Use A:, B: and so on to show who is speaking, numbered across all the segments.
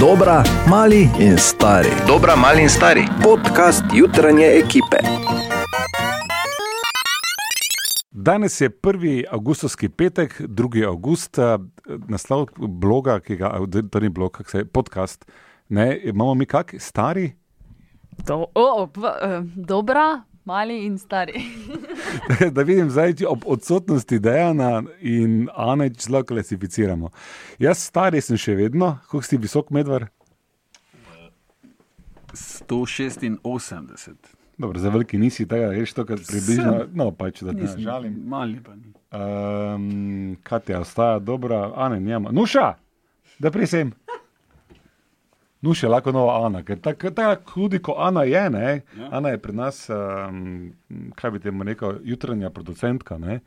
A: Dobra, mali in stari.
B: Dobra, mali in stari.
A: Podcast jutranje ekipe.
C: Danes je 1. avgustovski petek, 2. avgust, eh, naslov bloga, ki ga, to ni blog, kak se je podcast. Ne, imamo mi kak, stari?
D: To, o, uh, dobra, mali in stari.
C: da vidim zdaj, če ob odsotnosti Dejana in Ane zelo klasificiramo. Jaz stari sem še vedno, kako si visok medvar?
E: 186.
C: Dobro, za veliki nisi tega, veš to, kar približno. No, pač da te ne
E: Nisem
C: žalim.
E: Mali pa ni.
C: Um, Katja ostaja dobra, Ane njema. Nuša, da prisem. Nuša je lahko nova Ana, ker tako tak, hudi kot Ana je, ne?
E: Ja.
C: Ana je pri nas, um, kaj bi temu rekel, jutranja producentka, ne?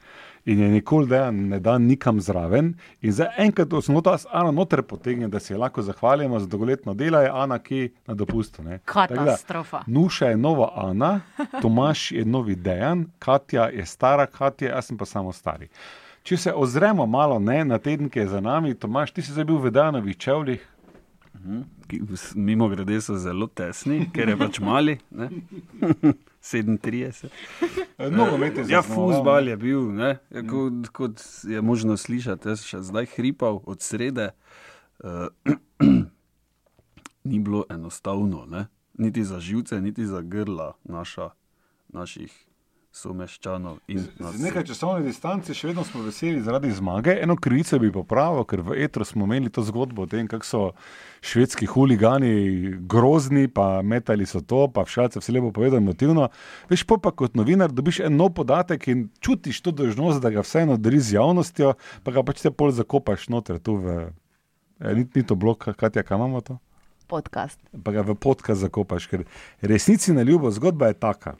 C: In je nikoli da ne da nikam zraven. In za enkrat, ko smo to Ana noter potegnili, da se lahko zahvalimo za dolgoletno delo, je Ana ki na dopustu. ne. Tako da,
D: Katastrofa.
C: Nuša je nova Ana, Tomaš je novi Dejan, Katja je stara Katja, jaz sem pa samo stari. Če se ozremo malo ne, na teden, ki je za nami, Tomaš, ti si zdaj bil v Dejanovih čevljih.
E: Mimo grede so zelo tesni, ker je pač mali. ne. 37.
C: Nogomet je
E: Ja,
C: zasnoval,
E: fuzbal je bil, ne, Ja, kot, kot je možno slišati, jaz še zdaj hripal od srede. Uh, ni bilo enostavno, ne? niti za živce, niti za grla naša, naših someščanov. in nas
C: Z nekaj časovne distance še vedno smo veseli zaradi zmage. Eno krivico bi popravil, ker v Etru smo imeli to zgodbo o tem, kako so švedski huligani grozni, pa metali so to, pa všalce vse lepo povedano, emotivno. Veš, pol pa kot novinar dobiš en nov podatek in čutiš to dožnost, da ga vseeno deli z javnostjo, pa ga pač te pol zakopaš noter tu v. eh, Ni, ni to blok, Katja, kam imamo to?
D: Podcast.
C: pa ga v podcast zakopaš. Ker resnici na ljubo zgodba je taka,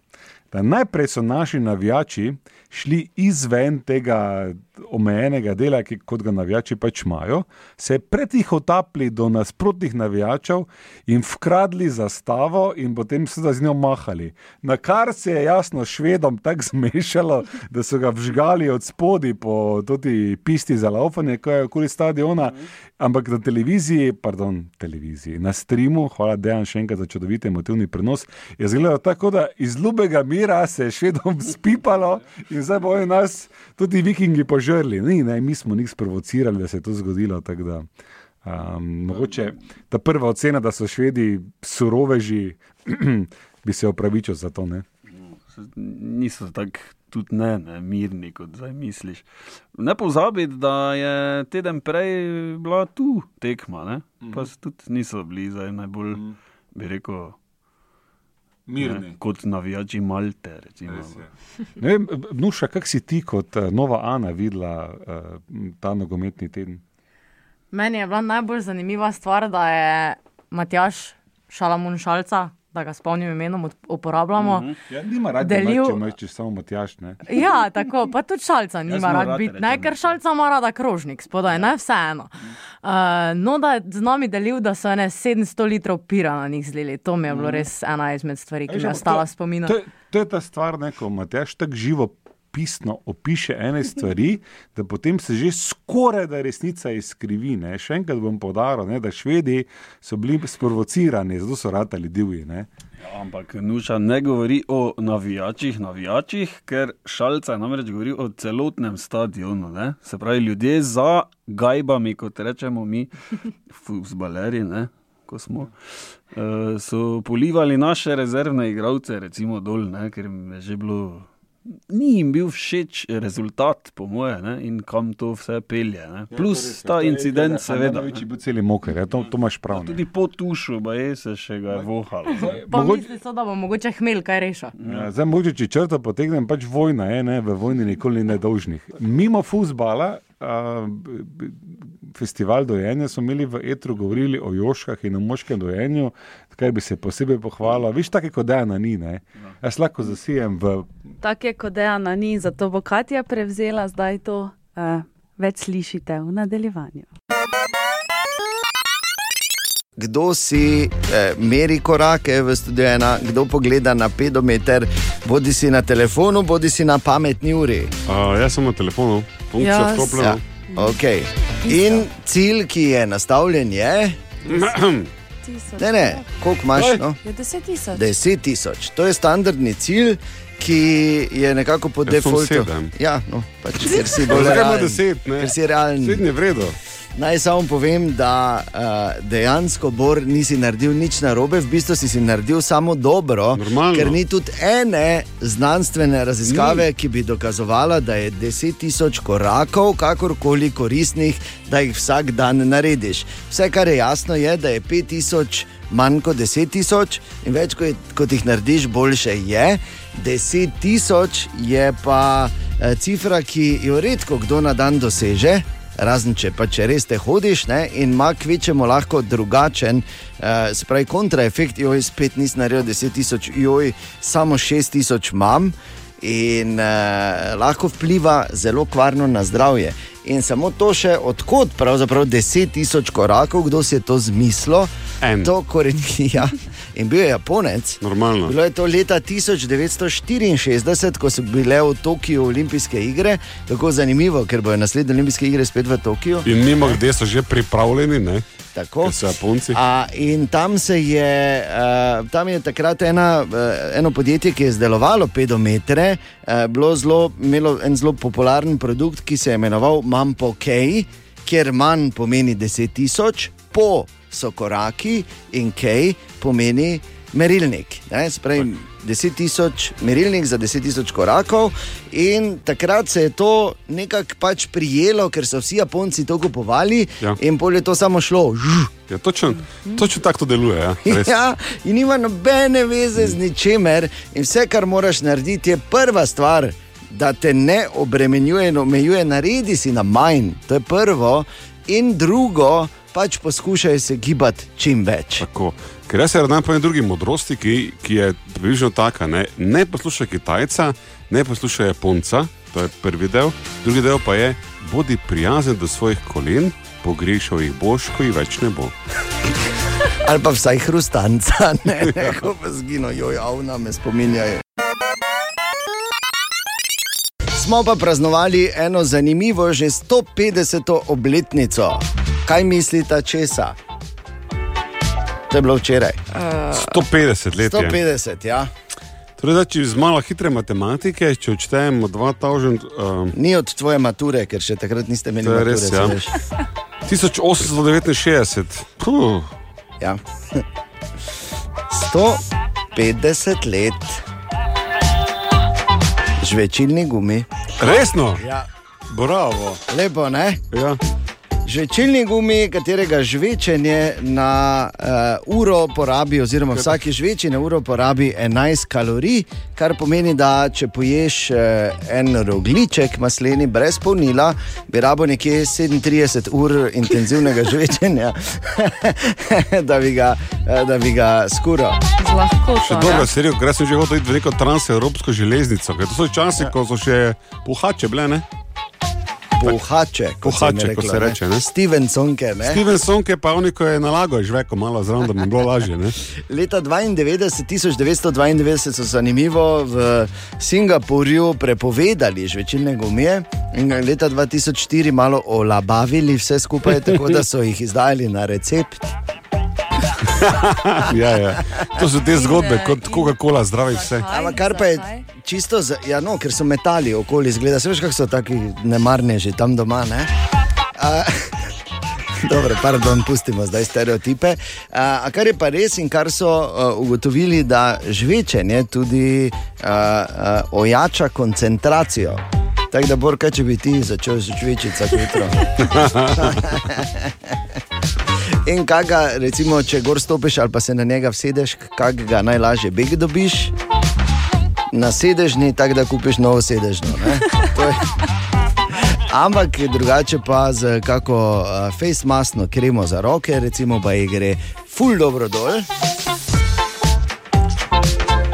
C: da najprej so naši navijači šli izven tega omejenega dela, ki kot ga navijači pač imajo, se pretihotapli do nasprotnih navijačev in vkradli zastavo in potem so z njo mahali. Na kar se je jasno švedom tako zmešalo, da so ga vžgali od spodi po tudi pisti za laufanje, ko je okoli stadiona, ampak na televiziji, pardon, televiziji, na streamu, hvala Dejan še enkrat za čudovit emotivni prenos, je izgledalo tako, da iz ljubega mira se je švedom spipalo in zdaj bojo nas tudi vikingi požrli. Ni, ne, mi smo njih sprovocirali, da se je to zgodilo. Da, um, mogoče ta prva ocena, da so švedi suroveži, bi se opravičil za to. Ne?
E: niso tako tudi ne, ne, mirni, kot zdaj misliš. Ne pozabi, da je teden prej bila tu tekma, ne? pa se tudi niso bili zdaj najbolj, bi rekel, ne, kot navijači Malte. Recimo.
C: Ne Nuša, kak si ti kot uh, nova Ana videla uh, ta nogometni teden?
D: Meni je bila najbolj zanimiva stvar, da je Matjaš Šalamun Šalca, da ga spomnim imenom, ut- uporabljamo. Mm -hmm.
C: Ja, nima rad,
D: Delil-
C: če mečeš samo Matjaš. Ne?
D: Ja, tako, pa tudi šalca nima
E: mu
D: rad biti, ne, ker šalca ima rada krožnik spodaj, ne vseeno. Uh, no, da je z nami delil, da so ene 700 litrov pira na njih zlili. To mi je bilo res ena izmed stvari, ki mi je ostala spominu.
C: To, to je ta stvar, ne, ko Matjaš tako živo pisno opiše ene stvari, da potem se že skoraj da resnica izkrivi. Ne. Še enkrat bom povdaril, ne, da švedi so bili sprovocirani, zato so ratali divji. Ne.
E: Ja, ampak Nuša ne govori o navijačih, navijačih, ker šalca namreč govori o celotnem stadionu. Ne? Se pravi, ljudje za gajbami, kot rečemo mi, futbaleri, ne? ko smo, uh, so polivali naše rezervne igralce, recimo dol, ne? ker je že bilo. Ni jim bil všeč rezultat, po moje, ne? in kam to vse pelje. Ne? Plus ta incident, seveda.
C: Največji
E: ne.
C: bil cel moker, ja, to, to imaš prav. ne.
E: Tudi po tušu, ba je se še ga je vohalo. ne.
D: Pa
C: mogoče-
D: so, da bo mogoče hmelj kaj rešil.
C: Ja, zdaj, mogoče, če črto potegnem, pač vojna je, ne, v vojni nikoli ni nedolžnih. Mimo futbala, festival dojenja smo imeli v Etru, govorili o joškah in o moškem dojenju, kar bi se posebej pohvalil. Viš, tako kot Dejana ni, ne. Jaz lahko zasijem v
F: Tako je kot Dejana ni, zato bo Katja prevzela zdaj to. Uh, več slišite v nadaljevanju.
G: Kdo si eh, meri korake v studiu ena, kdo pogleda na pedometer, bodi si na telefonu, bodi si na pametni uri.
H: Uh, jaz sem na telefonu, funkcija
F: Jaz-
H: vklopljena.
G: Ja. Okay. In cilj, ki je nastavljen, je. Ne, ne, koliko imaš? No?
F: Je 10 tisoč.
G: 10 tisoč. To je standardni cilj, ki je nekako po
B: imam
G: defaultu. Ja, no, pač, ker si bolj realen. Ker si realen.
B: Srednje vredo.
G: Naj samo povem, da uh, dejansko Bor nisi naredil nič narobe, v bistvu si, si naredil samo dobro,
B: Normalno.
G: ker ni tudi ene znanstvene raziskave, ni. ki bi dokazovala, da je 10 tisoč korakov, kakorkoli koristnih, da jih vsak dan narediš. Vse, kar je jasno, je, da je 5 tisoč manj kot 10 tisoč in več kot, kot jih narediš, boljše je. 10 tisoč je pa eh, cifra, ki jo redko kdo na dan doseže. Razen če pa če res te hodiš ne, in ima kvečemo lahko drugačen, uh, se pravi kontraefekt, joj, spet nisem naredil 10 tisoč, joj, samo 6 tisoč imam in uh, lahko vpliva zelo kvarno na zdravje. In samo to še odkot, pravzaprav 10 tisoč korakov, kdo si je to zmislil.
B: En.
G: To koreni, ja. In bil je Japonec.
B: Normalno.
G: Bilo je to leta 1964, ko so bile v Tokiu olimpijske igre. Tako zanimivo, ker bodo naslednje olimpijske igre spet v Tokiu.
B: In mimo kde so že pripravljeni, ne?
G: Tako.
B: Ker so Japonci.
G: A, in tam, je, uh, tam je takrat ena, uh, eno podjetje, ki je izdelovalo pedometre, uh, bilo zelo, imelo en zelo popularen produkt, ki se je imenoval Mampo K, kjer manj pomeni 10 tisoč, po so koraki in K pomeni merilnik. Ne, se pravi, 10 tisoč merilnik za 10 tisoč korakov, in takrat se je to nekako pač prijelo, ker so vsi Japonci to kupovali,
B: Ja.
G: in pol je to samo šlo.
B: Ja, točno, točno tako to deluje. Ja, res.
G: Ja, in nima nobene veze z ničemer, in vse, kar moraš narediti, je prva stvar, da te ne obremenjuje in omejuje, naredi si na manj, to je prvo, in drugo, pač poskušaj se gibati čim več.
B: Tako. Ker jaz se radim po eni drugi modrosti, ki, ki je približno taka. Ne, ne poslušaj Kitajca, ne poslušaj Japonca, to je prvi del. Drugi del pa je, bodi prijazen do svojih kolen, pogrešal jih boš, ko jih več ne bo.
G: Ali pa vsaj hrustanca, ne, ne, ko pa zgino, joj, avna me spominjajo. Smo pa praznovali eno zanimivo, že 150. obletnico. Kaj mislite, česa? To je bilo včeraj.
B: 150 let. Je.
G: 150, ja.
B: Torej, da, če z malo hitre matematike, če odštejemo 2000, um,
G: Ni od tvoje mature, ker še takrat niste imeli
B: je
G: mature.
B: res, ja.
G: saj veš.
B: 1869. Puh,
G: Ja. 150 let. Žvečilni gumi.
B: resno,
G: Ja.
B: bravo.
G: Lepo, ne?
B: Ja.
G: Žvečilni gumi, katerega žvečenje na uh, uro porabi, oziroma vsake žvečenje na uro porabi 11 kalorij, kar pomeni, da če poješ uh, en rogliček masleni brez polnila, bi rabo nekje 37 ur intenzivnega žvečenja, da bi ga, uh, da bi ga skural.
F: Z lahkoto.
B: Še dobro, serijo, ker jaz sem že hotel iti v neko transevropsko železnico, ker to so časi, ko so še puhače bile, ne?
G: Pohače, kot
B: Pohače,
G: je
B: kot
G: reklo,
B: se reče, ne.
G: Stevensonke. Ne?
B: Steven Sonke pa oni, ko je nalagal žveko malo zraven, da bi bilo lažje, ne?
G: Leta 92, 1992 so zanimivo v Singapurju prepovedali žvečilne gumije in leta 2004 malo olabavili vse skupaj, tako da so jih izdajali na recept.
B: Ja, ja. To so te zgodbe, kot Coca-Cola zdravi vse.
G: Ampak kar pa je čisto, za, ja, no, ker so metali okoli, zgleda veš, kako so taki nemarni že tam doma. Ne? A, Dobro, pardon, pustimo zdaj stereotipe. A, a kar je pa res in kar so uh, ugotovili, da žvečenje tudi uh, uh, ojača koncentracijo. Tako da, Bor, kaj če bi ti začel žvečiti vsako jutro? In kaj ga, recimo, če gor stopiš ali pa se na njega vsedeš, kaj ga najlažje beg dobiš? Na sedežni, tako da kupiš novo sedežno. Ampak drugače pa z kako uh, face maskno kremo za roke, recimo pa ji gre ful dobro dol.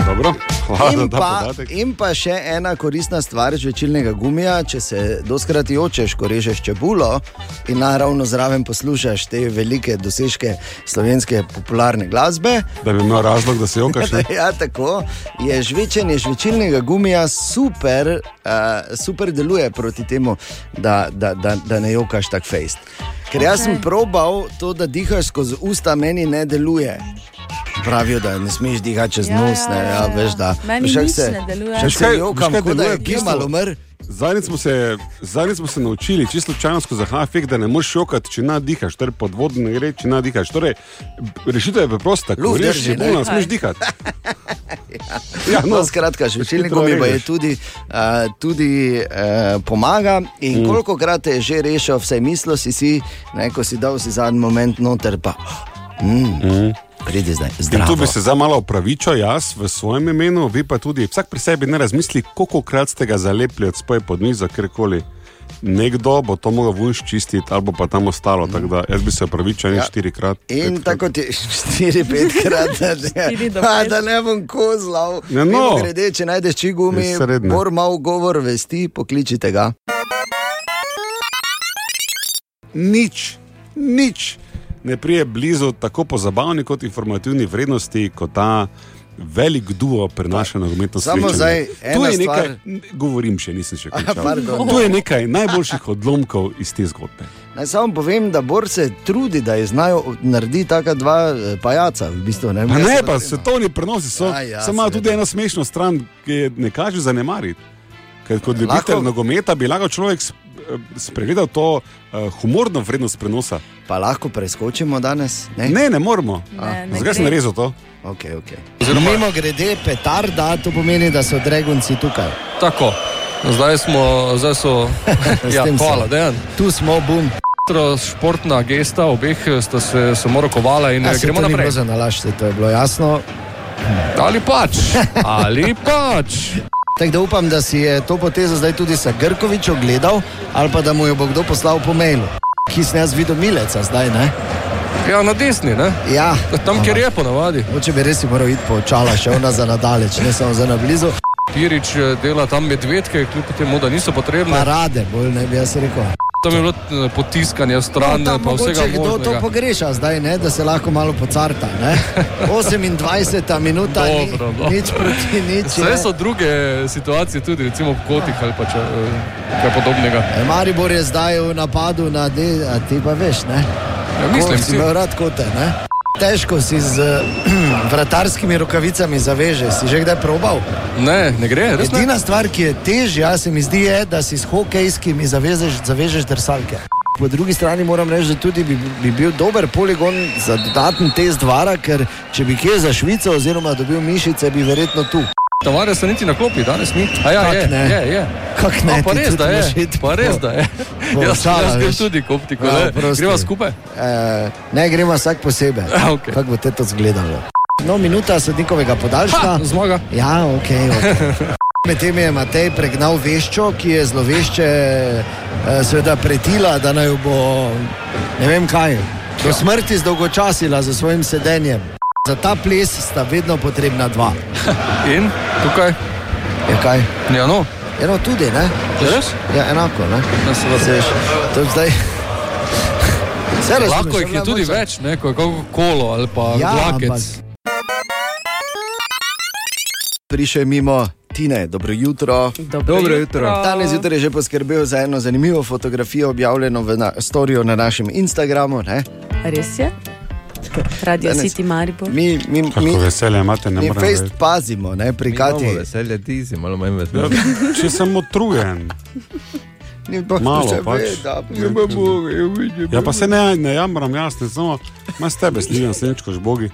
B: Dobro, Hvala
G: In pa, in pa še ena koristna stvar žvečilnega gumija, če se doskrat jočeš, ko režeš čebulo in naravno zraven poslušaš te velike dosežke slovenske popularne glasbe.
B: Da bi imel razlog, da se jokaš.
G: Ja, tako je žvečenje žvečilnega gumija super, uh, super deluje proti temu, da, da, da, da ne jokaš tako fejst. Ker jaz sem probal to, da dihaš skozi usta, meni ne deluje. Pravijo, da ne smeš dihati čez
F: Ja,
G: nos.
F: ja,
G: Ne,
F: ja,
G: ja,
F: ja.
G: veš, da,
F: Meni
G: Veš, se-
F: ne deluje.
G: Še
B: kaj-
G: jokam,
B: kaj
G: je
B: deluje v bistvu?
G: gimal umr.
B: Zadnjič smo, se- smo se naučili, čisto slučajno skozi HFK, da ne moreš jokati, če nadihaš, torej pod vodo ne gre, če nadihaš. Torej, rešitev je preprosta, ko
G: Luft
B: greš
G: drži, ne?
B: smeš dihati. Ja,
G: No,
B: no,
G: skratka, žvečilni gumi pa je tudi, uh, tudi uh, pomaga. In mm. koliko krat je že rešil, vse mislil si, si ne, ko si dal si zadnji moment noter, pa mm, mm. pridi zdaj.
B: In
G: Zdravo.
B: tu bi se zdaj malo opravičil jaz v svojem imenu, vi pa tudi vsak pri sebi ne razmisli, koliko krat ste ga zalepili od spoje pod mizo, kjerkoli. Nekdo bo to mogel vunš čistiti, ali pa tam ostalo. Tako da jaz bi se opravičil
G: Ja.
B: ja. štirikrat.
G: In
B: petkrat.
G: tako ti štiri, petkrat, da,
F: Štiri do
G: ne, a,
F: pet.
G: da ne bom kozlal.
B: Ja, no.
G: Grede, če najdeš čigumi,
B: Je srednje.
G: mor mal govor vesti, pokličite ga.
B: nič, nič ne prije blizu tako po zabavni kot informativni vrednosti, kot ta velik duo prenaša nogometno
G: Samo
B: srečanje.
G: zdaj ena
B: je nekaj,
G: stvar.
B: govorim še, nisem še končal. Tu je nekaj najboljših odlomkov iz te zgodbe.
G: Naj samo povem, da Bor se trudi, da znajo narediti taka dva eh, pajaca. V bistvu, ne,
B: Pa ne, pa svetovni prenosi so.
G: Ja, ja,
B: Samo ima tudi eno smešno stran, ki je ne kaže zanemariti. Ker kot ljubitelj
G: Lahko-
B: nogometa bi lahko človek spregledal to uh, humorno vrednost prenosa.
G: Pa lahko preskočimo danes? Ne,
B: Ne, ne moramo.
F: Ne, ne
B: Zakaj sem narezal to?
G: Okay, okay. Mimo grede, petarda, to pomeni, da so dragonci tukaj.
H: Tako, zdaj smo, zdaj so.
G: S
H: ja,
G: tem se-
H: hvala, dejan.
G: Tu smo, bum.
H: Športna gesta, obeh sta se samo rokovala in
G: Ja,
H: ja,
G: saj
H: gremo
G: to ni
H: naprej.
G: bilo za nalašč, saj to je bilo jasno.
H: Ali pač, ali pač.
G: Tako da upam, da si je to potezo zdaj tudi sa Grkovič ogledal, ali pa da mu jo bo kdo poslal po mailu. Ki sem jaz videl mileca zdaj, ne?
H: Ja, na desni, ne?
G: Ja.
H: Tam, kjer je ponavadi.
G: Moče bi res moral iti po očala, še ona za nadaleč, ne samo za na blizu.
H: Pirič eh, dela tam medvedke, kljub temu, da niso potrebne.
G: Parade, bolj ne bi jaz rekel.
H: Tam je bilo eh, potiskanje stran,
G: No,
H: pa vsega
G: mogoče kdo to
H: možnega.
G: pogreša zdaj, ne? da se lahko malo pocarta. ne. 28 minuta, ni,
H: Dobro, no.
G: nič proti nič.
H: Vse so druge situacije, tudi recimo v kotih ali pa če, eh, kaj podobnega.
G: E, Maribor je zdaj v napadu na D, a ti pa veš, ne?
H: Ja, mislim
G: Ko si. imel rad kote, ne? Težko si z vratarskimi rokavicami zaveže. Si že kdaj probal?
H: Ne, ne gre, res ne.
G: Edina stvar, ki je težja, se mi zdi, je, da si s hokejskimi zavežeš, zavežeš drsalke. Po drugi strani moram reči, da tudi bi, bi bil dober poligon za dodaten test vara, ker če bi kje za Švico oziroma dobil mišice, bi verjetno tu.
H: Tavarja se niti na klopi, danes ni. A ja,
G: Kak
H: je,
G: ne?
H: je, je.
G: Kak ne,
H: A, pa res, da je.
G: iti
H: Pa res, da je.
G: po
H: Jaz,
G: šala,
H: jaz grem tudi koptiko,
G: Ja,
H: ne.
G: oprosti.
H: Greva skupaj.
G: E, ne gremo vsak posebej.
H: Ja, okej.
G: Kako bo te to izgledalo? No, minuta sodnikovega podaljška.
H: Ha, zmaga.
G: Ja, ok. okay. Medtem je Matej pregnal veščo, ki je zlovešče eh, seveda pretila, da naj bo ne vem kaj, do smrti zdolgočasila za svojim sedenjem. Za ta ples sta vedno potrebna dva.
H: In tukaj?
G: Je kaj?
H: Ja, no.
G: Eno tudi, ne?
H: Je res?
G: Ja, enako, ne?
H: Ja, seveda.
G: Seš, to je zdaj. Vse razumeš,
H: Lahko jih je
G: ja,
H: tudi
G: mogoče.
H: več, ne, ko je kako kolo ali pa
G: Ja,
H: vlakec.
G: ampak- Prišel je mimo Tine, dobro jutro.
F: Dobro jutro.
G: Danes zjutraj je že poskrbel za eno zanimivo fotografijo, objavljeno v na, storju na našem Instagramu. Ne?
F: Res je? Radio
G: Danes.
F: City Maribor.
G: Mi, mi, mi,
B: Kako veselje imate, ne
G: mi
B: morem
G: fejst pazimo, ne? pri Kati.
I: veselje, ti si malo manj
B: Ja,
I: vesel.
B: Če sem utrujen, Malo pač.
G: veda,
B: Ne
G: pa Bog, je vidim.
B: ja pa se ne, ne jamram, jasno, samo ima s tebe slišan, sličko žbogi.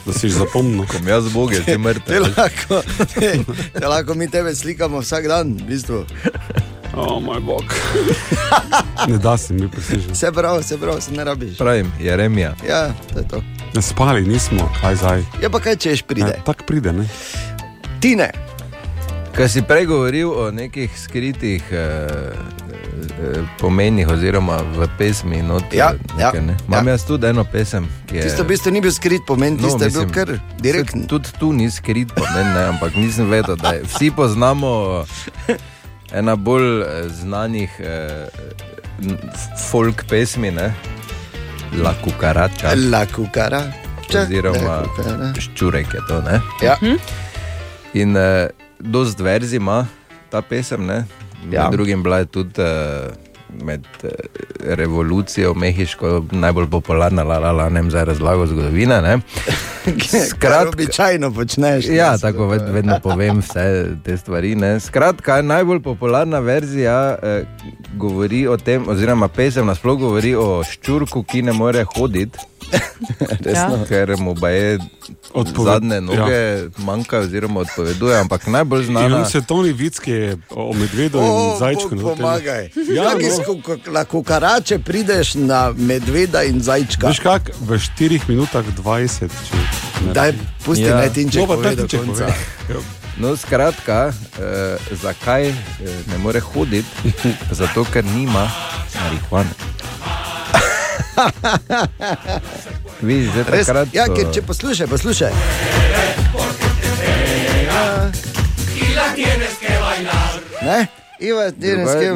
B: Da si jih zapomnil.
I: Kom jaz Bog je, ti
G: Te
I: mrtev.
G: lahko, te, te lahko mi tebe slikamo vsak dan, v bistvu.
B: O moj bog. Ne da se mi prisižen.
G: Vse prav, vse prav, se ne rabiš.
I: Pravim, Jeremija.
G: Ja, to je to.
B: Ne spali nismo, kaj zdaj.
G: Ja, pa kaj češ pride?
B: Ja, Tako pride, ne?
G: Tine,
I: Kaj si prej govoril o nekih skritih eh, eh, pomenih, oziroma v pesmi. Not,
G: Ja, ja,
I: nekaj, ne. Imam
G: ja.
I: jaz tudi eno pesem, ki je.
G: Tisto v bistvu ni bil skrit pomen,
I: No,
G: tisto je bil
I: mislim,
G: kar direkten.
I: saj Tudi tu ni skrit pomen, ne, ampak nisem vedel, da je. Vsi poznamo ena bolj eh, znanih eh, folk pesmi, ne? La Cucaracha.
G: La Cucara.
I: Oziroma Ščurek je to. Ne?
G: Ja.
I: In uh, dost verzi ima ta pesem, ne?
G: Ja.
I: Med drugim bila je tudi uh, med uh, revolucijo mehiško najbolj popularna, la, la, la, ne vem zdaj razlago zgodovine. Ne?
G: Kar običajno počneš. ne,
I: Ja, tako ved, vedno povem vse te stvari. Ne? Skratka, najbolj popularna verzija eh, govori o tem, oziroma pesem nasploh govori o ščurku, ki ne more hoditi.
G: Resno?
I: Ker mu je
B: Odpove-
I: zadnje noge ja. manjkajo, oziroma odpoveduje, ampak najbolj znana
B: on svetovni vic, ki je o o medvedu
G: O,
B: in zajčku.
G: Bog
B: temo.
G: Pomagaj.
B: Ja,
G: Ja,
B: no.
G: Na kukarače prideš na medveda in zajčka.
B: Veš kak, v 4 minutah 20. Če, ne.
G: Daj, pusti
I: Ja.
G: ja. naj tinček
B: No, pa Tinček
G: konca.
B: pove.
I: No, skratka, eh, zakaj eh, ne more hoditi? Zato, ker nima marihuane. Vi že
G: Res,
I: takrat.
G: ja,
I: so-
G: ker če poslušaj, poslušaj. Ne? Iva, tienes
I: Drugače,
G: que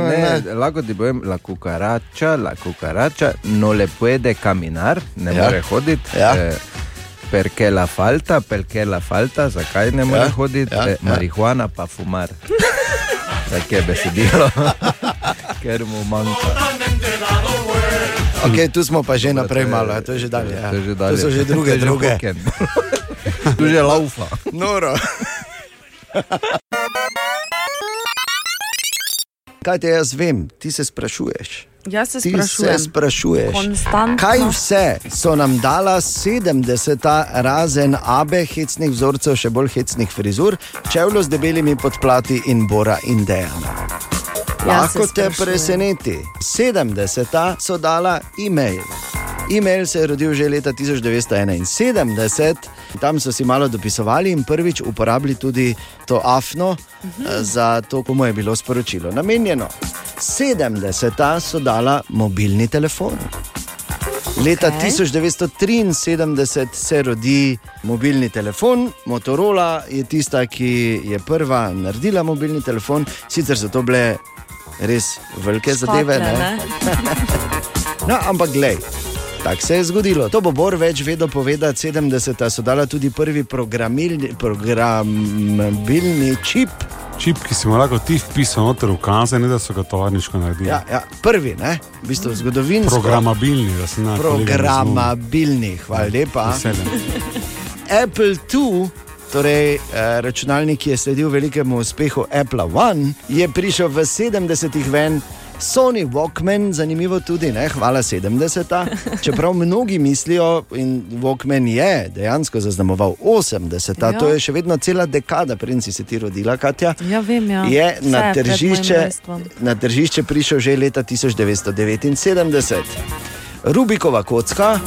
I: ne, lahko ti povem, la cucaracha, la cucaracha no le puede caminar, ne
G: Ja.
I: more hoditi.
G: Ja.
I: Eh, Perché la falta, perché la falta, zakaj ne more
G: Ja,
I: hoditi,
G: ja,
I: eh,
G: ja.
I: marihuana pa fumar. Tako je besedilo, ker mu manjka.
G: Okay, tu smo pa že naprej malo, to je že dalje. Ja.
I: To, je že dalje.
G: to so že
I: To
G: druge
I: je že
G: druge.
I: hoken. Tu že laufa.
G: Noro. Kaj te jaz vem, ti se sprašuješ.
F: Jaz se
G: Ti
F: sprašujem.
G: se sprašuješ,
F: Konstantno.
G: kaj vse so nam dala 70, razen abe, hecnih vzorcev, še bolj hecnih frizur, čevljo z debelimi podplati in bora in dejana. Lahko te preseneti. 70 so dala e-mail. E-mail se je rodil že leta 1971, tam so si malo dopisovali in prvič uporabili tudi to afno
F: Mhm.
G: eh, za to, komu je bilo sporočilo namenjeno. 70 so dala mobilni telefon. Leta
F: Okej.
G: 1973 se rodi mobilni telefon, Motorola je tista, ki je prva naredila mobilni telefon, sicer so to bile res velike zadeve.
F: Škotle,
G: Ne? No, ampak glej. Tako se je zgodilo. To bo Bor več vedel povedati. 70. so dala tudi prvi programilni- programabilni čip.
B: Čip, ki si mu lahko ti vpisal noter v kazen, ne da so ga tovarniško naredili.
G: Ja, ja, prvi, ne? v bistvu zgodovinski.
B: Programabilni, da se na
G: Programabilni, hvala lepa.
B: Veseljem.
G: Apple II, torej eh, računalnik, ki je sledil velikemu uspehu Apple I, je prišel v 70-ih ven. Sony Walkman, zanimivo tudi, ne? hvala 70. Čeprav mnogi mislijo, in Walkman je dejansko zaznamoval 80,
F: Ja.
G: ja. to je še vedno cela dekada, preden si se ti rodila, Katja.
F: Ja, vem, ja.
G: Je
F: Vse
G: na tržišče, na tržišče prišel že leta 1979. Rubikova kocka.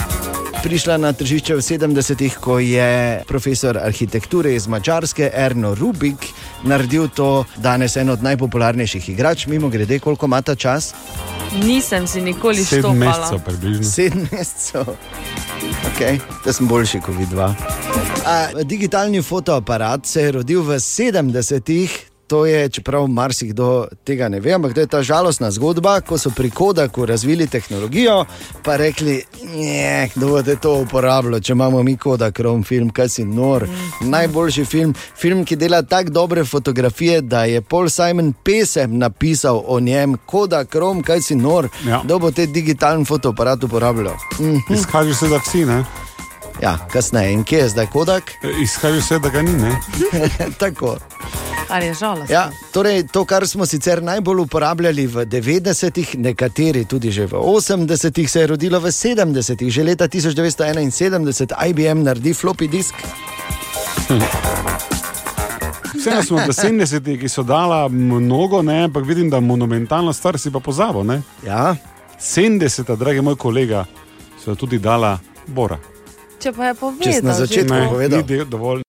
G: Prišla na tržišče v 70-ih, ko je profesor arhitekture iz Mačarske Erno Rubik naredil to danes eno od najpopularnejših igrač. Mimo grede, koliko ima ta čas?
F: Nisem si nikoli
B: Sedem
F: štopala.
B: mesecev približno.
G: Sedem mesecev. Okay, da sem boljši kot vidva. A, digitalni fotoaparat se je rodil v 70-ih. To je, čeprav marsikdo tega ne ve, ampak to je ta žalostna zgodba, ko so pri Kodaku razvili tehnologijo, pa rekli, ne, kdo bo to uporabljal, če imamo mi Kodak, rom film, kaj si nor. Najboljši film, film, ki dela tako dobre fotografije, da je Paul Simon pesem napisal o njem, Kodak, rom, kaj si nor,
B: Ja.
G: kdo bo te digitalni fotoaparat uporabljal. Mm,
B: Izkaže se, da vsi, ne?
G: Ja, kasneje, in kje je zdaj Kodak?
B: Izkaže se, da ga ni, ne?
G: Tako.
F: Kar je žalostno.
G: Ja, torej, to, kar smo sicer najbolj uporabljali v 90-ih, nekateri tudi že v 80-ih, se je rodilo v 70-ih, že leta 1971, IBM naredi floppy disk.
B: Vseeno smo v 70-ih, ki so dala mnogo, ne, ampak vidim, da monumentalno stvar si pa pozabo. Ne?
G: Ja,
B: 70, dragi moj kolega, so tudi dala Bora.
F: Če pa je povedal,
G: Če si na začetku
F: to.
G: povedal.
B: ni de- dovolj.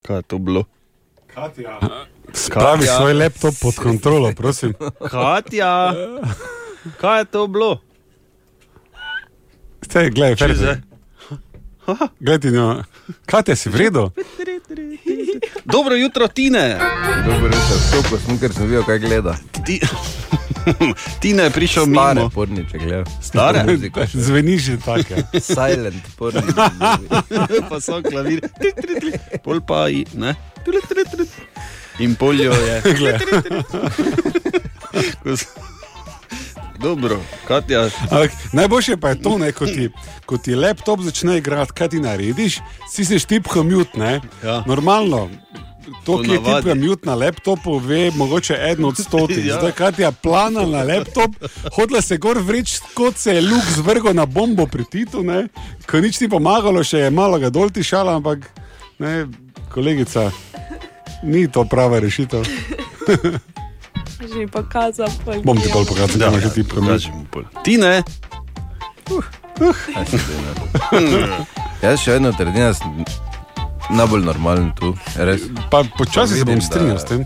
E: Kaj je to bilo?
B: Spravi
E: Katja.
B: svoj laptop pod kontrolo, prosim.
E: Katja, kaj je to bilo?
B: Ste, gledaj,
E: zdaj-
B: Glej, njo. Katja, si vredo?
E: Dobro jutro, Tine.
I: Dobro jutro, stopil sem, ker sem videl, kaj gleda.
E: Ti... Tine je prišel
I: Stare
E: mimo.
I: porniče gleda.
E: Stare?
I: Muziko.
B: Zveni že tako.
I: Silent porniče.
E: pa so klavir. Tri, tri, tri. Pol pa i, ne? Tri, tri, tri. In poljo je. Ko s- Dobro, Katja,
B: Ampak najboljše pa je to, ne, ko, ti, ko ti laptop začne igrati, kaj ti narediš, si se štipko mute, ne.
E: Ja.
B: Normalno. To, ki je tipka mute na laptopu, ve mogoče en od stotih.
E: Ja.
B: Zdaj, kaj ti je plana na laptop, hodila se gor vreč, kot se je luk zvrgal na bombo pri Titu, ne. Ko nič ni pomagalo, še je malo ga dol tišala, ampak ne, kolegica, ni to prava rešitev.
F: Že mi pokazal. pol
B: Bom ti bolj pokazal, kaj imaš ti problem.
E: pokažem pol. Tine,
I: Jaz še vedno trdim, da sem najbolj normalen tu. Res.
B: Pa počasi se bom
I: da-
B: strinjal s tem.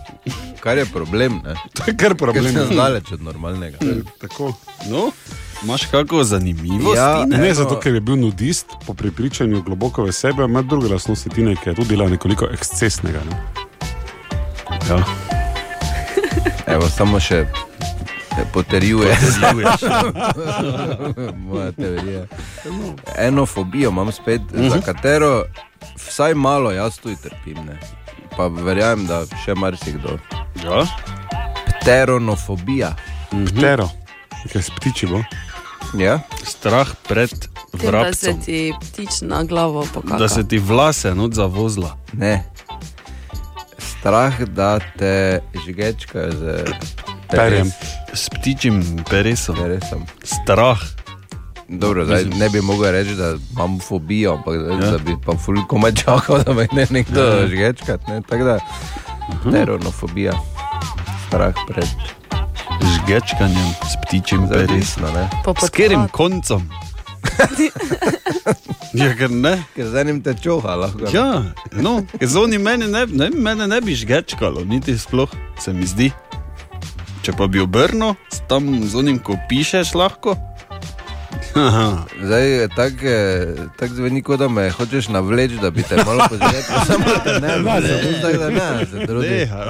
I: Kar je problem, ne?
B: To je kar problem.
I: sem daleč od normalnega.
B: Tako.
E: no, imaš kako zanimivost?
I: Ja.
B: Ne zato, ker je bil nudist, po prepričanju globoko v sebe, ima druge lastnosti Tine, ki je tudi bila nekoliko ekscesnega. Ne?
E: Ja.
I: Evo, samo še potrjuje moja teorija. Eno fobijo imam spet, uh -huh. za katero vsaj malo jaz tudi trpim. Ne? Pa verjamem, da še marsikdo.
E: ja.
I: Pteronofobija.
B: Ptero, ki s ptiči bo.
I: Ja?
E: Strah pred
F: Tem, da se ti ptič na glavo pokaže.
E: Da se ti vlase not zavozla.
I: Ne. Strah, da te žgečkajo z
B: Perjem.
E: S ptičjim peresom.
I: peresom.
E: Strah.
I: Dobro, zdaj, ne bi mogel reči, da imam fobijo, ampak da,
E: Ja.
I: da bi pa ful komaj čakal, da me ne nekdo
E: Ja.
I: ja. žgečkat. Ne? Tako da, teronofobija, strah pred
E: Žgečkanjem s ptičjim peresom.
I: zavisno, ne?
E: S katerim koncem? ja, ker ne.
I: Ker z enim te čoha lahko.
E: Ja, no, ker z onim mene ne, ne, mene ne bi žgečkalo, niti sploh se mi zdi. Če pa bi obrnil, s tam z onim, ko pišeš lahko. Haha.
I: Zdaj tako tak zveni, kot da me hočeš navleči, da bi te malo požgečkal, samo da ne vleče. Tako da ne, se trudi.
E: Neha.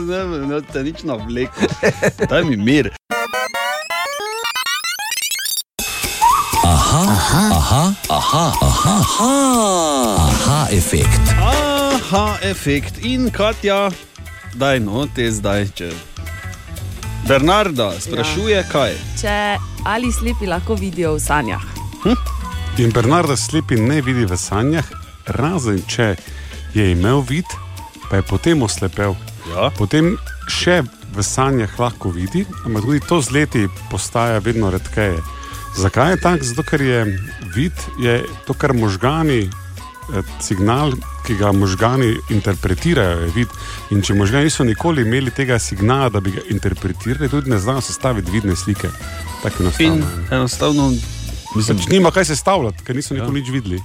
E: ne, ne, te nič navleko. Daj mi mir.
J: Aha, efekt.
E: Aha, efekt in Katja, daj no, te zdaj. Če... Bernarda sprašuje, ja. kaj.
F: Če ali slepi lahko vidijo v sanjah.
B: In Bernarda slepi ne vidi v sanjah, razen če je imel vid, pa je potem oslepel.
E: Ja.
B: Potem še v sanjah lahko vidi, ampak tudi to z leti postaja vedno redkeje. Zakaj je tako? Zato, ker je vid je to, kar možgani, eh, signal, ki ga možgani interpretirajo, je vid. In če možgani niso nikoli imeli tega signala, da bi ga interpretirali, tudi ne znajo sestaviti vidne slike. Tako
E: In
B: enostavno. je.
E: enostavno, mislim,
B: Pač nima kaj sestavljati, ker niso nikoli nič videli.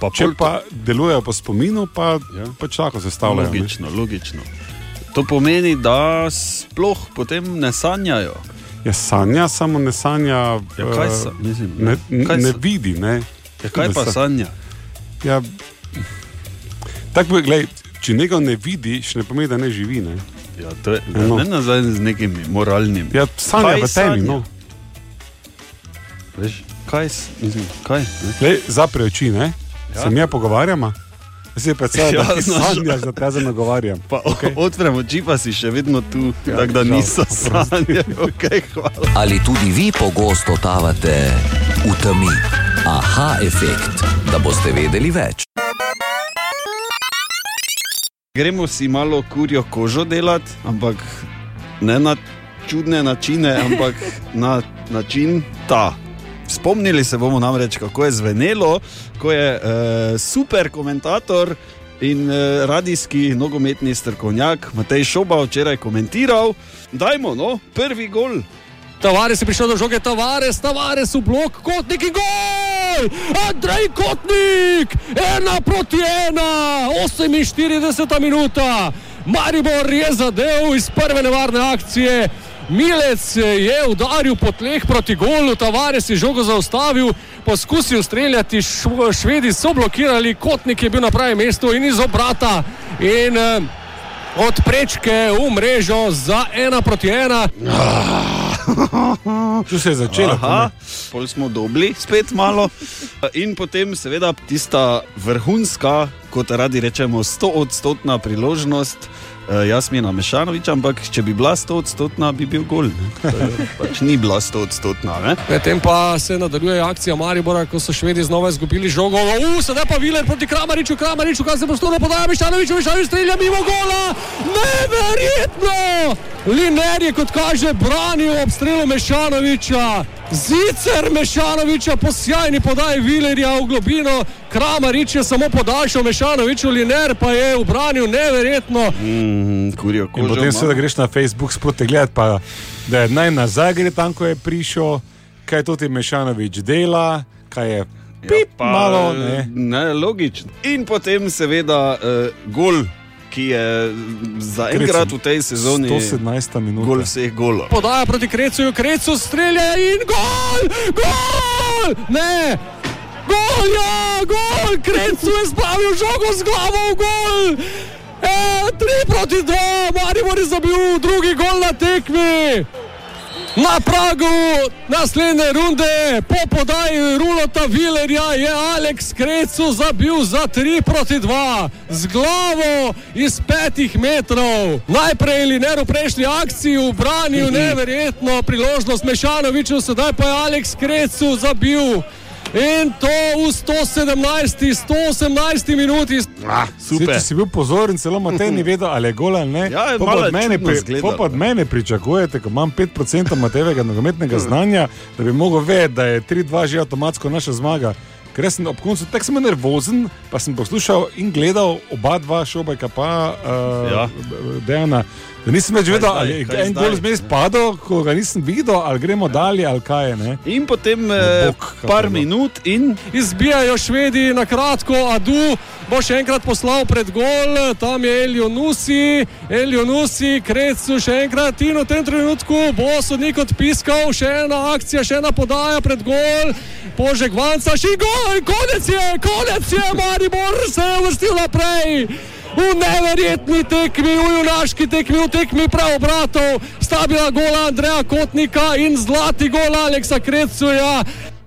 E: pa
B: Če pa delujejo po spominu, pa
E: Ja.
B: pač lahko sestavljajo. ne.
E: Logično, logično. To pomeni, da sploh potem ne sanjajo.
B: Ja, sanja, samo ne sanja.
E: Ja, kaj sa, mislim,
B: Ne, ne,
E: kaj
B: ne
E: sa-
B: vidi. Ne.
E: Ja, kaj pa sanja?
B: Ja, tako bi, glej, če nekaj ne vidiš, ne pomeni, da ne živi. Ne.
E: Ja, to je
B: No.
E: ne nazaj z nekimi moralnimi.
B: Ja, sanja v temi. No.
E: Veš, kaj, mislim, kaj?
B: Lej, zapri oči, ne?
E: Ja.
B: Se mi pogovarjamo. Zdaj pa se
E: Ja,
B: da
E: znaš.
B: sanjaš, da te zdaj nagovarjam.
E: Pa, okay. Odprem oči, pa si še vedno tu, ja, tako da niso sanje. Okay, hvala.
J: Ali tudi vi pogosto totavate v temi? Aha, efekt, da boste vedeli več.
E: Gremo si malo kurjo kožo delati, ampak ne na čudne načine, ampak na način ta. Spomnili se bomo namreč, kako je zvenelo, ko je uh, super komentator in uh, radijski nogometni strokovnjak Matej Šoba včeraj komentiral. Dajmo, no, prvi gol.
H: Tavares je prišel do žoge, Tavares, Tavares v blok, kot neki gol!
K: Gol! Andrej Kotnik, ena proti ena, 48 minuta. Maribor je zadev iz prve nevarne akcije. Milec je udaril po tleh proti golu, Tavares je žogo zaustavil, poskusil streljati, Šv- švedi so blokirali, Kotnik je bil na pravem mestu in iz obrata. In eh, od prečke v mrežo za ena proti ena.
C: Tu se je začelo.
E: Aha, pol smo dobili spet malo. In potem, seveda, tista vrhunska, kot radi rečemo, 100-odstotna priložnost. Uh, Jasmina Mešanovič, ampak če bi bila 100-odstotna, bi bil gol. ne. To je Pač ni bila 100-odstotna. ne.
K: Medtem pa se nadaljuje akcija Maribora, ko so švedi znova izgubili žogo. Uf, sedaj pa Viler proti Kramariču, Kramariču, kaj se prostora podaja, Mišanovič, Mišanovič strelja mimo gola. Neverjetno! Liner je, kot kaže, branil ob strelu Mešanoviča. Zicer Mešanoviča po sjajni podaji Vilerja v globino. Kramarič je samo podaljšal Mešanoviču, Liner pa je obranil neverjetno.
E: Mm, kurijo,
C: In potem seveda greš na Facebook sproti gledati, pa, da je naj nazaj gre tam, ko je prišel, kaj to ti Mešanovič dela, kaj je pip, ja, malo. Ne.
E: ne, logično. In potem, seveda, uh, gol, ki je zaenkrat v tej sezoni
C: 117 minut.
E: gol vseh golov.
K: Podaja proti Krecu, Krecu strelja in gol! Gol! Ne! Gol, ja, gol! Krecu je spravil žogo z glavo v gol! E, tri proti dva, Maribor je zabil drugi gol na tekmi! Na pragu naslednje runde, po podaji Rulota Vilerja, je Aleks Krecu zabil za 3 proti 2 z glavo iz petih metrov. Najprej Liner v prejšnji akciji ubranil neverjetno priložnost Mešanoviču, sedaj pa je Aleks Krecu zabil. In to v 117, 118 minuti.
E: Ah,
C: Super. Če si bil pozoren, celo Matej ni vedel, ali je gol ali ne.
E: Ja, je
C: od mene, pri, od mene pričakujete, ko imam 5% Matejevega nogometnega znanja, da bi mogel vedeti, da je 3-2 že avtomatsko naša zmaga. Ker sem ob koncu tako sem nervozen, pa sem poslušal in gledal oba dva šobajka, pa uh,
E: Ja.
C: Dejana. Da nisem več vedel,
E: zdaj,
C: ali je en gol zmes padel, ko ga nisem videl, ali gremo dalje, ali kaj je. Ne?
E: In potem eh, par minut in
K: Izbijajo švedi na kratko, Adu bo še enkrat poslal pred gol, tam je Elio Nusi, Elio Nusi, Krecu še enkrat in v tem trenutku bo sodnik odpiskal, še ena akcija, še ena podaja pred gol, požeg vanca, še gol, konec je, konec je, Maribor se je uvrstil naprej. V neverjetni tekmi, v junaški tekmi, v tekmi preobratov sta bila gola Andreja Kotnika in zlati gol Aleksa Krecuja.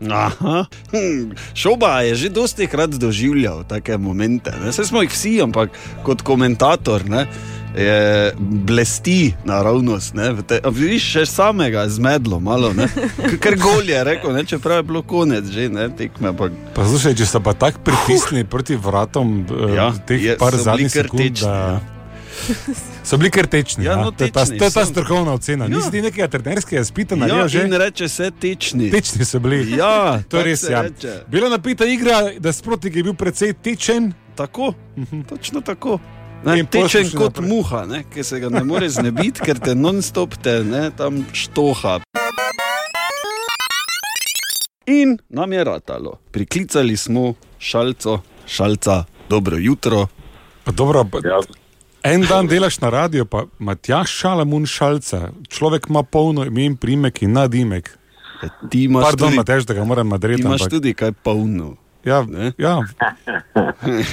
E: Aha. Hm, Šoba je že dosti krat doživljal take momente. Ne? Saj smo jih vsi, ampak kot komentator ne, je blesti naravnost. Ne? Vidiš še samega zmedlo, malo. ne. Ker gol je rekel, ne? čeprav je bilo konec že ne, tekme. Ampak
C: Pa slušaj, če so pa tako pritisnili proti vratom,
E: Ja,
C: ja, teh
E: je-
C: par zadnjih sekund,
E: tečni,
C: da
E: ja.
C: so bili kar tečni.
E: Ja,
C: Ja,
E: no,
C: to, je ta,
E: tečni
C: to je ta strokovna ocena.
E: Ja.
C: Ja. Nisi nekega trenerskega spita
E: ja,
C: naredil že?
E: in reče se tečni.
C: Tečni so bili.
E: Ja,
C: to je res. Ja.
E: reče.
C: Bila napita igra, da sproti je bil precej tečen.
E: Tako, točno tako. Ne, tečen kot
C: naprej.
E: muha, ne, ki se ga ne more znebiti, ker te non-stop te ne, tam štoha. In nam je ratalo. Priklicali smo šalco, šalca, dobro jutro.
C: Pa dobro, pa, en dan delaš na radio, pa Matjaš Šalamun šalca. Človek ima polno ime in primek in nadimek.
E: Ti imaš
C: Pardon,
E: tudi-
C: Matjaš, da ga moram
E: Ti
C: nadreti.
E: imaš
C: ampak-
E: tudi kaj polno.
C: Ja, ja.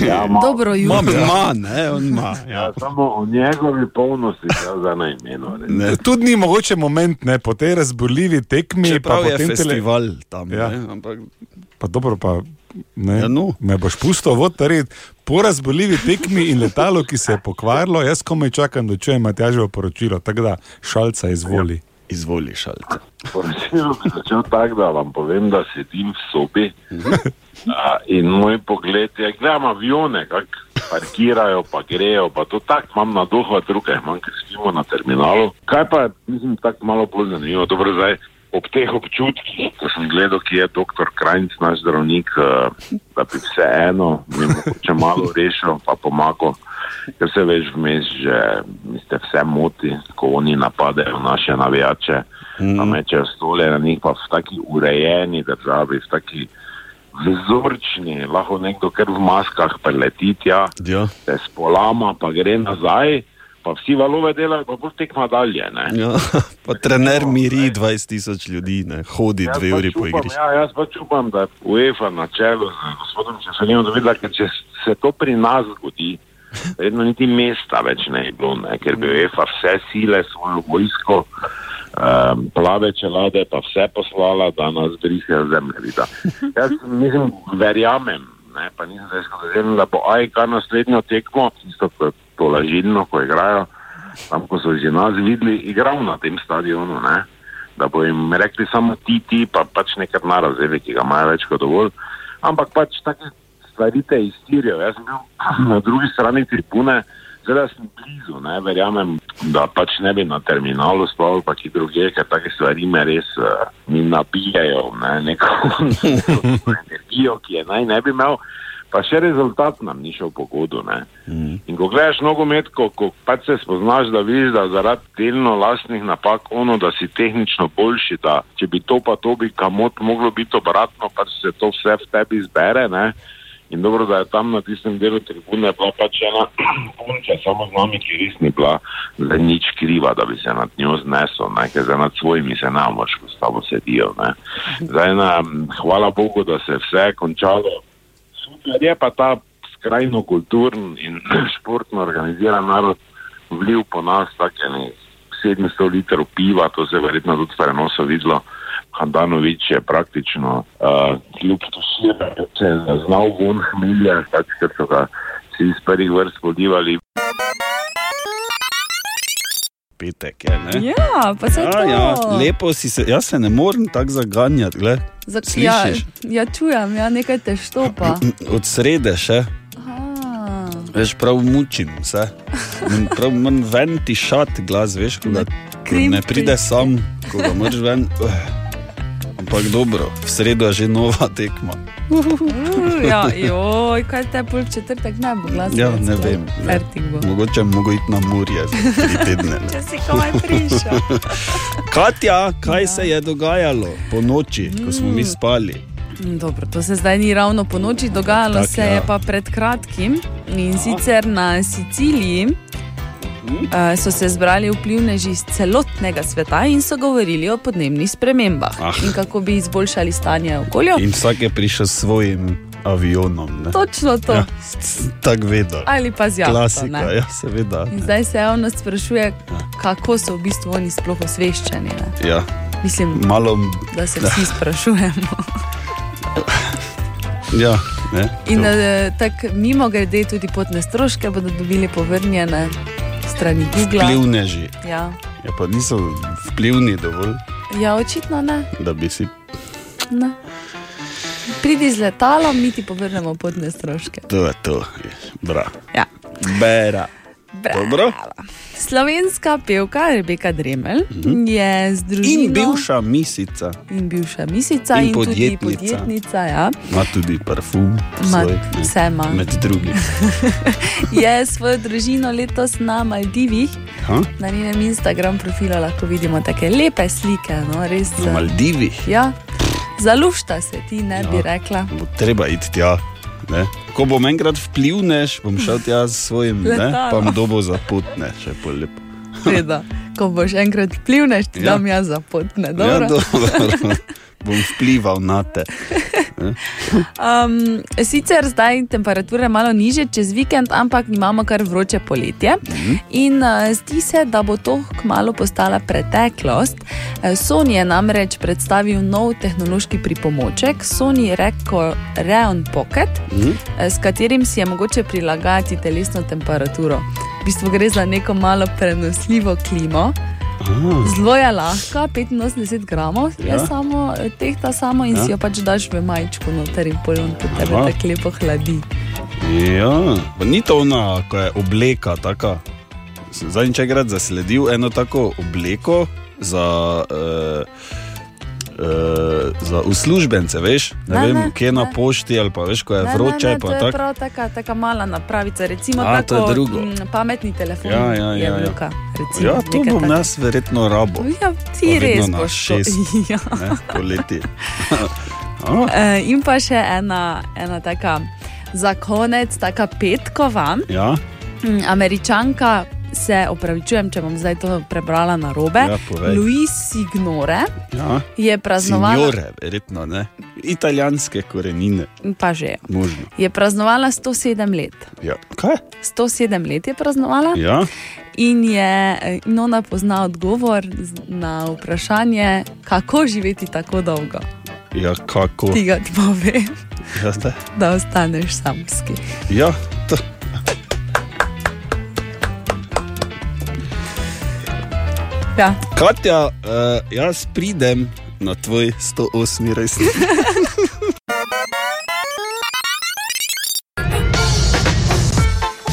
L: Ja, ma-
F: Dobro jutro.
E: Ima, ima, ne, on ima.
L: Ja, samo o njegovi polnosti, ja, za na imenu. res.
E: Ne.
C: Tudi ni mogoče moment, ne, po tej razborljivi tekmi.
E: Čeprav
C: pa
E: je
C: potem tele-
E: festival tam,
C: Ja.
E: ne, ampak
C: Pa dobro, pa ne.
E: Ja, no.
C: Me boš pustil vod red. Po razboljivi tekmi in letalu, ki se je pokvarilo, jaz komaj čakam, da čujem Matjaževo poročilo. Tako da šalca izvoli.
E: izvoli šalca.
L: Poročilo bi začel tako, da vam povem, da sedim v sobi a, in moj pogled je, gledam avione, kako parkirajo, pa grejo, pa to tako imam na duhu, druge imam, ker spimo na terminalu. Kaj pa mislim, tako malo bolj zanimivo, dobro zdaj. Ob teh občutkih, ko sem gledal, ki je doktor Krajnc, naš zdravnik, eh, da bi vseeno mogoče malo rešil, pa pomagal, ker se veš vmes, že mislim, vse moti, ko oni napadejo naše navijače, mm. pa mečejo stole na njih, pa v taki urejeni državi, v taki vzorčni, lahko nekdo kar v maskah preleti tja,
E: ja.
L: se spolama, pa gre nazaj, pa vsi valove delajo, pa bolj tekma dalje. Ne?
E: Ja, pa trener miri 20 tisoč ljudi, ne, hodi
L: Jaz
E: dve
L: pač
E: uri po igri.
L: Ja, jaz pač upam, da je UEFA na čelu z gospodom Čefalinom dovedla, ker če se to pri nas zgodi, vedno niti mesta več ne bi bilo, ne, ker bi UEFA vse sile, svojo vojsko, um, plave čelade, pa vse poslala, da nas brisejo zemlje vida. Jaz mislim, verjamem, ne, pa nisem zdaj skozi da bo AIK naslednjo tekmo, tisto, ko je to lažilno, ko igrajo, tam, ko so že nas videli, igral na tem stadionu, ne da bo jim rekli samo ti, ti, pa pač nekaj narazili, ki ga imajo več kot dovolj. Ampak pač take stvari te iztirijo. Jaz sem bil na drugi strani tribune, zdaj sem blizu, ne verjamem, da pač ne bi na terminalu spal, pa ki druge, ker take stvari me res uh, mi nabijajo, ne, neko, neko energijo, ki je naj ne bi imel. Pa še rezultat nam ni šel po godu. Ne? In ko gledaš nogomet, ko, ko pač se spoznaš, da vidiš, da zaradi delno lastnih napak, ono, da si tehnično boljši, da če bi to pa to bi kamot moglo biti obratno, pač se to vse v tebi zbere. Ne? In dobro, da je tam na tistem delu tribune bila pač ena punča, samo z nami, ki res ni bila za nič kriva, da bi se nad njo znesel, ne? ker za nad svojimi se ne moreš, ko s tabo sedijo. Ne? Zdaj, na, hvala Bogu, da se je vse končalo super je pa ta skrajno kulturen in športno organiziran narod vlil po nas tako ne 700 litrov piva, to se je verjetno tudi prenoso videlo. Handanovič je praktično uh, kljub tuširanju se je znal von hmilja, pač ker so ga vsi iz prvih vrst podivali.
E: Petek je, ne?
F: Ja, pa se
E: ja,
F: to.
E: ja, lepo si se, jaz se ne morem tako zaganjati, gled.
F: Za, ja, ja, čujem, ja, nekaj te štopa.
E: Od srede še. Veš, prav mučim se. In Prav manj ven ti šat glas, veš, ko, ga, ko ne pride sam, ko ga moraš ven. Uh. Ampak dobro, v sredo je že nova tekma.
F: Uh, ja, joj, kaj te pol četrtek ne bo glasno?
E: Ja, ne vem. Ne.
F: Bo.
E: Mogoče mogo iti na Murje za tri tedne. ne.
F: Če si komaj prišel.
E: Katja, kaj se je dogajalo po noči, ko smo mi spali?
F: Dobro, to se zdaj ni ravno po noči dogajalo,
E: Tak,
F: se
E: ja.
F: je pa pred kratkim in sicer na Siciliji. Uh, so se zbrali vplivneži iz celotnega sveta in so govorili o podnebnih spremembah
E: Ah.
F: in kako bi izboljšali stanje okolja.
E: In vsak je prišel s svojim avionom. ne.
F: Točno to.
E: Ja, Tako vedo.
F: Ali pa z jahto,
E: Klasika,
F: ne.
E: ja, seveda.
F: In zdaj se javnost sprašuje, kako so v bistvu oni sploh osveščeni. Ne?
E: Ja.
F: Mislim,
E: Malo,
F: da se vsi sprašujemo.
E: ja, ne.
F: In uh, tako mimo grede tudi potne stroške bodo dobili povrnjene strani Google.
E: Vplivneži.
F: Ja.
E: Ja, pa niso vplivni dovolj,
F: ja, očitno ne.
E: da bi si.
F: ne. Pridi z letalom, mi ti povrnemo potne stroške.
E: To je to, bra.
F: Ja.
E: Bera.
F: Bravo. Slovenska pevka Rebeka Dremelj je z družino
E: In bivša misica,
F: in bivša misica
E: In
F: in, tudi
E: podjetnica.
F: podjetnica. Ja.
E: ima tudi parfum.
F: Ma,
E: svoj,
F: vse ima.
E: Med drugim.
F: Je svojo družino letos na Maldivih.
E: Ha?
F: Na njenem Instagram profilu lahko vidimo tako lepe slike. No, res,
E: Na Maldivih.
F: Ja, zalušta se ti, ne bi
E: Ja.
F: rekla.
E: Bo treba iti tja. Ne? Ko bom enkrat vplivneš, bom šel tja s svojim, ne,
F: Letalo.
E: pa bom dobo zapotne, še polepo.
F: Seveda, ko boš enkrat vplivneš, ti
E: Ja.
F: dam jaz za potne.
E: Ja,
F: Dobro?
E: Bom vplival na te.
F: Um, sicer zdaj temperature malo niže čez vikend, ampak imamo kar vroče poletje. In uh, zdi se, da bo to kmalo postala preteklost. Eh, Sony je namreč predstavil nov tehnološki pripomoček, Sony Reco Reon Pocket, eh, s katerim si je mogoče prilagajati telesno temperaturo. V bistvu gre za neko malo prenosljivo klimo. Zelo je lahka, 85 gramov, ja. Je samo, eh, tehta samo in ja. Si jo pač daš v majčku noter in polon po tebe
E: Aha.
F: tako lepo hladi.
E: Ja, pa ni to ona, ko je obleka taka. Zadnjič je grad zasledil eno tako obleko za, uh, za uslužbence, veš, ne,
F: Ne,
E: vem,
F: ne,
E: kje na
F: ne.
E: pošti ali pa veš, ko je
F: Ne,
E: vroče.
F: ne, ne, to je
E: tako.
F: prav taka, taka mala napravica, recimo
E: A, je
F: tako,
E: drugo.
F: mm, pametni telefon.
E: Ja, ja,
F: je
E: ja, ja.
F: recimo,
E: Ja, to bom jaz verjetno rabo.
F: Ja, ti
E: Pa
F: res
E: na
F: boš
E: šest,
F: Ja.
E: ne, poleti.
F: E, in pa še ena, ena taka za konec, taka petkova.
E: Ja,
F: Mm, Američanka se opravičujem, če bom zdaj to prebrala na robe.
E: Ja, povej.
F: Louis Signore
E: ja.
F: je praznovala,
E: Signore, verjetno ne. Italijanske korenine,
F: pa že.
E: možno.
F: Je praznovala 107 let.
E: Ja. Kaj?
F: 107 let je praznovala
E: Ja.
F: in je in ona pozna odgovor na vprašanje, kako živeti tako dolgo.
E: Ja, kako?
F: Ti ga povem,
E: Ja,
F: da ostaneš samski.
E: ja
F: Ja.
E: Katja, uh, jaz pridem na tvoj 108 resni.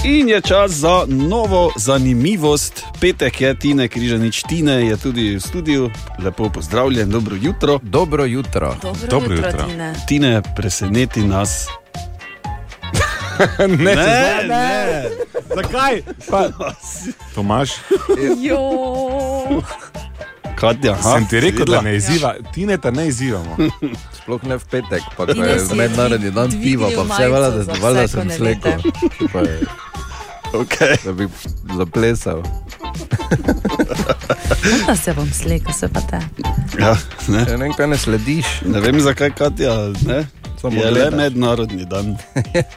E: In je čas za novo zanimivost. Petek je Tine, križanič Tine je tudi v studiu. Lepo pozdravljen, dobro jutro.
I: Dobro jutro.
F: Dobro,
B: Dobro
F: jutro,
B: jutro.
F: Tine.
E: Tine, preseneti nas.
B: ne,
E: Ne, ne,
C: Zakaj? Pa, Tomaš.
E: Katja, aha,
C: sem ti rekel, da ne izziva, ti ne, da ne izzivamo.
I: Sploh ne v petek, pa ko je
F: si
I: mednarodni dan piva, pa vse valjda,
F: za
I: da, valjda
F: ko
I: sem
F: ne
I: slekel. Pa je-
E: Okay.
I: Da bi zaplesal.
F: Da se bom slekel, se pa te.
E: Ja, ne.
I: Ja, ne vem, kaj ne slediš.
E: ne vem, zakaj Katja ne.
I: Samo
E: Je le mednarodni dan.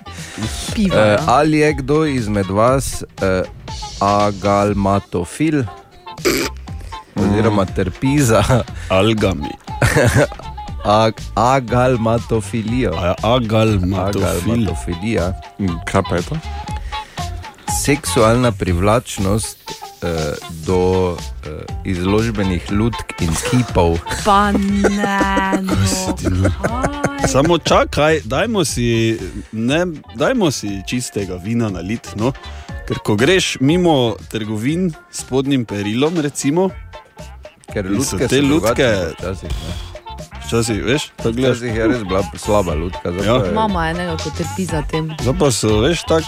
F: Piva.
I: Uh,
F: ja.
I: ali je kdo izmed vas uh, agalmatofil? Oziroma trpi za
E: Algami.
I: ag agalmatofilijo.
E: Ja.
I: Agalmatofilija.
C: Kaj pa je to?
I: Seksualna privlačnost uh, do uh, izložbenih lutk in kipov.
F: Pa ne, no.
E: Samo čakaj, dajmo si, ne, dajmo si čistega vina nalit. No? Ker ko greš mimo trgovin s podnim perilom, recimo,
I: Ker lutke
E: te lutke-
I: Včasih,
E: včasih veš, to gledaš.
I: včasih je res bila slaba lutka.
E: Ja.
I: je-
F: Mama enega, ko trpi za tem.
E: Zdaj pa so veš tak,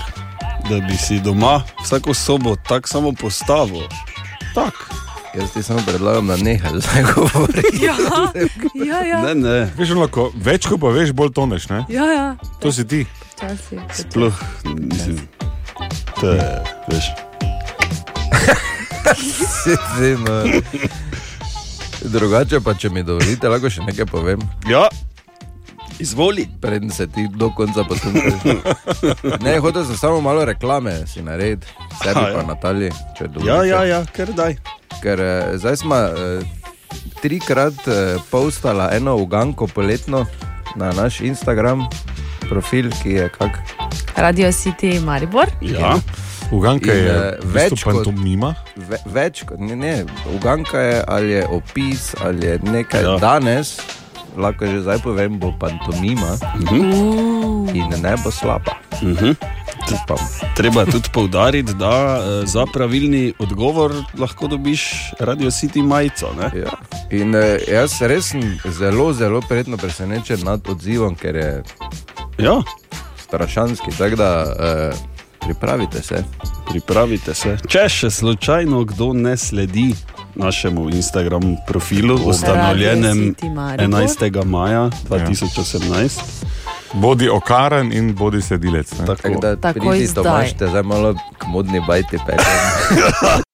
E: da bi si doma vsako sobo tako samo postavil. Tak.
I: Jaz ti samo predlagam, da nehaj zdaj govoriti.
F: Ja, ja, ja.
E: Ne, ne,
C: Veš, lahko, več ko pa veš, bolj toneš. Ne?
F: ja, ja.
C: To si ti.
F: Včasih.
E: sploh nisem. To je, veš.
I: Zdaj, no. Drugače pa, če mi dovolite, lahko še nekaj povem.
E: Ja, izvoli.
I: Preden se ti do konca poslušaš. Ne, hotel sem samo malo reklame si narediti, sebi
E: Ha, ja.
I: pa Nataliji, če dovolite.
E: Ja, ja, ja, ker daj.
I: Ker eh, zdaj smo eh, trikrat eh, postala eno uganko poletno na naš Instagram profil, ki je kak.
F: Radio City Maribor.
E: Ja,
C: Uganka
I: In,
C: je
I: eh, več
C: bistvu
I: kot-
C: pantomima.
I: Ve, več kot ne, ne, uganka je ali je opis ali je nekaj
E: Ja.
I: ja. danes. Lahko že zdaj povem, bo pantomima
F: Uh.
I: in ne bo slaba.
E: Mhm.
I: Upam.
E: Treba tudi poudariti, da eh, za pravilni odgovor lahko dobiš Radio City majico. Ne?
I: Ja. In eh, jaz res sem zelo, zelo prijetno presenečen nad odzivom, ker je
E: Ja,
I: strašanski. Tako da eh, pripravite se.
E: pripravite se. Če še slučajno kdo ne sledi našemu Instagram profilu, ustanovljenem
F: City Maribor.
E: 11. maja 2018.
C: Bodi okaren in bodi sledilec. ne.
E: Tako.
I: Tako da
F: Takoj
I: pridi
F: zdaj.
I: Tomaš, te zdaj malo k modni bajti peljem.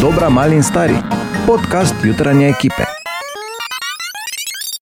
A: Dobra, mali in stari. Podcast jutranje ekipe.